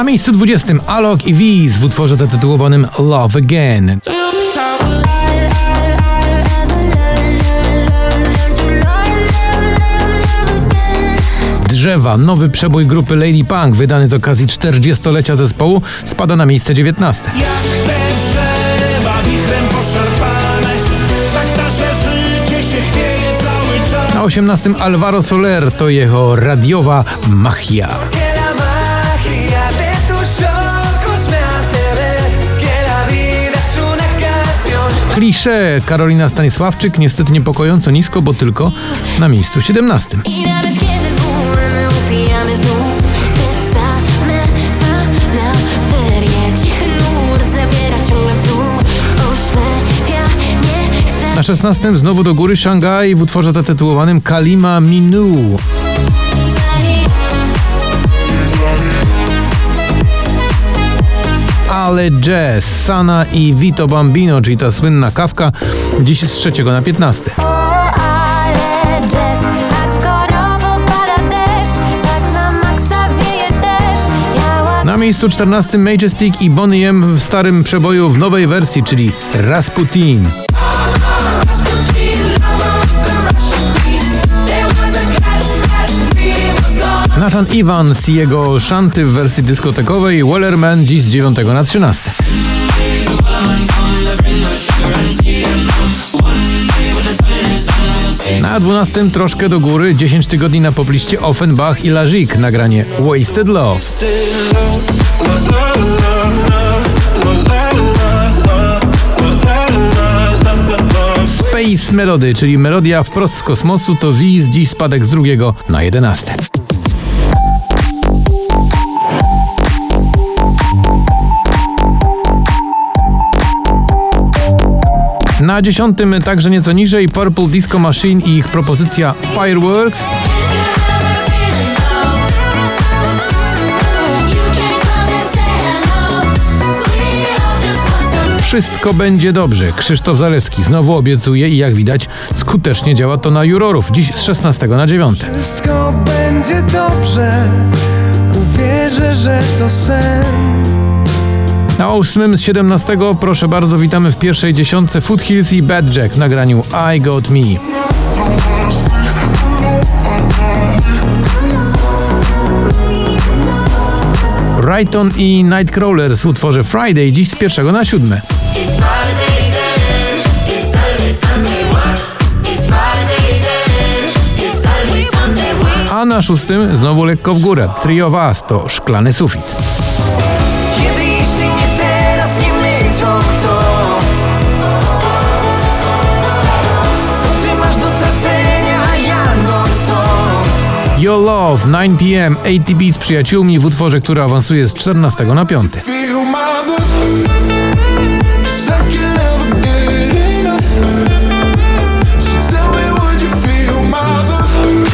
Na miejscu 20 Alok i Wiz w utworze zatytułowanym Love Again. Drzewa, nowy przebój grupy Lady Punk, wydany z okazji 40-lecia zespołu, spada na miejsce 19. Jak te drzewa wistrem poszarpane Tak nasze życie się chwieje cały czas Na 18 Alvaro Soler to jego radiowa machia. Klisze Karolina Stanisławczyk niestety niepokojąco nisko, bo tylko na miejscu 17. I nawet kiedy bólem upijamy znów Te same fanaberie Cichy nurt zabiera ciągle w dół Oślepia, nie chcę Na 16 znowu do góry Szangaj w utworze zatytułowanym Kalima Minu. Ale jazz, Sana i Vito Bambino, czyli ta słynna kawka, dziś z trzeciego na 15. O, ale jazz Hardkorowo pada deszcz Tak Na miejscu 14 Majestic i Bonnie M w starym przeboju w nowej wersji, czyli Rasputin. Nathan Evans i jego szanty w wersji dyskotekowej Wellerman dziś z 9 na 13. Na 12 troszkę do góry 10 tygodni na popliście Offenbach i Lazik nagranie Wasted Love. Space Melody, czyli melodia wprost z kosmosu, to Wiz, dziś spadek z drugiego na 11. Na dziesiątym także nieco niżej Purple Disco Machine i ich propozycja Fireworks. Wszystko będzie dobrze. Krzysztof Zalewski znowu obiecuje i jak widać skutecznie działa to na jurorów. Dziś z 16 na 9. Wszystko będzie dobrze. Uwierzę, że to sen. Na 8 z 17 proszę bardzo witamy w pierwszej dziesiątce Foothills i Bad Jack w nagraniu I Got Me. Brighton i Nightcrawler w utworze Friday dziś z pierwszego na siódme. A na szóstym znowu lekko w górę. Of Us to szklany sufit. Your Love 9pm ATB z przyjaciółmi w utworze, który awansuje z 14 na 5.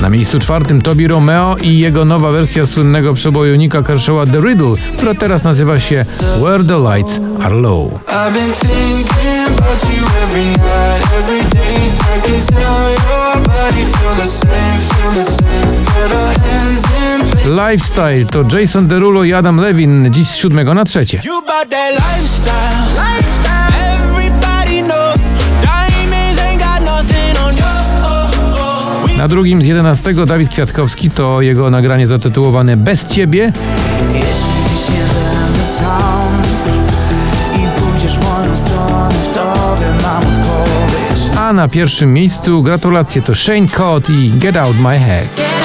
Na miejscu czwartym Tobi Romeo i jego nowa wersja słynnego przeboju Nika Kershawa The Riddle, która teraz nazywa się Where the Lights Are Low. Lifestyle to Jason Derulo i Adam Levin dziś z 7 na 3. Na drugim z 11 Dawid Kwiatkowski to jego nagranie zatytułowane Bez Ciebie. Jeśli się będę sam i pójdziesz moją stronę, w tobie mam odpowiedź. A na pierwszym miejscu gratulacje to Shane Cott i Get Out My Head.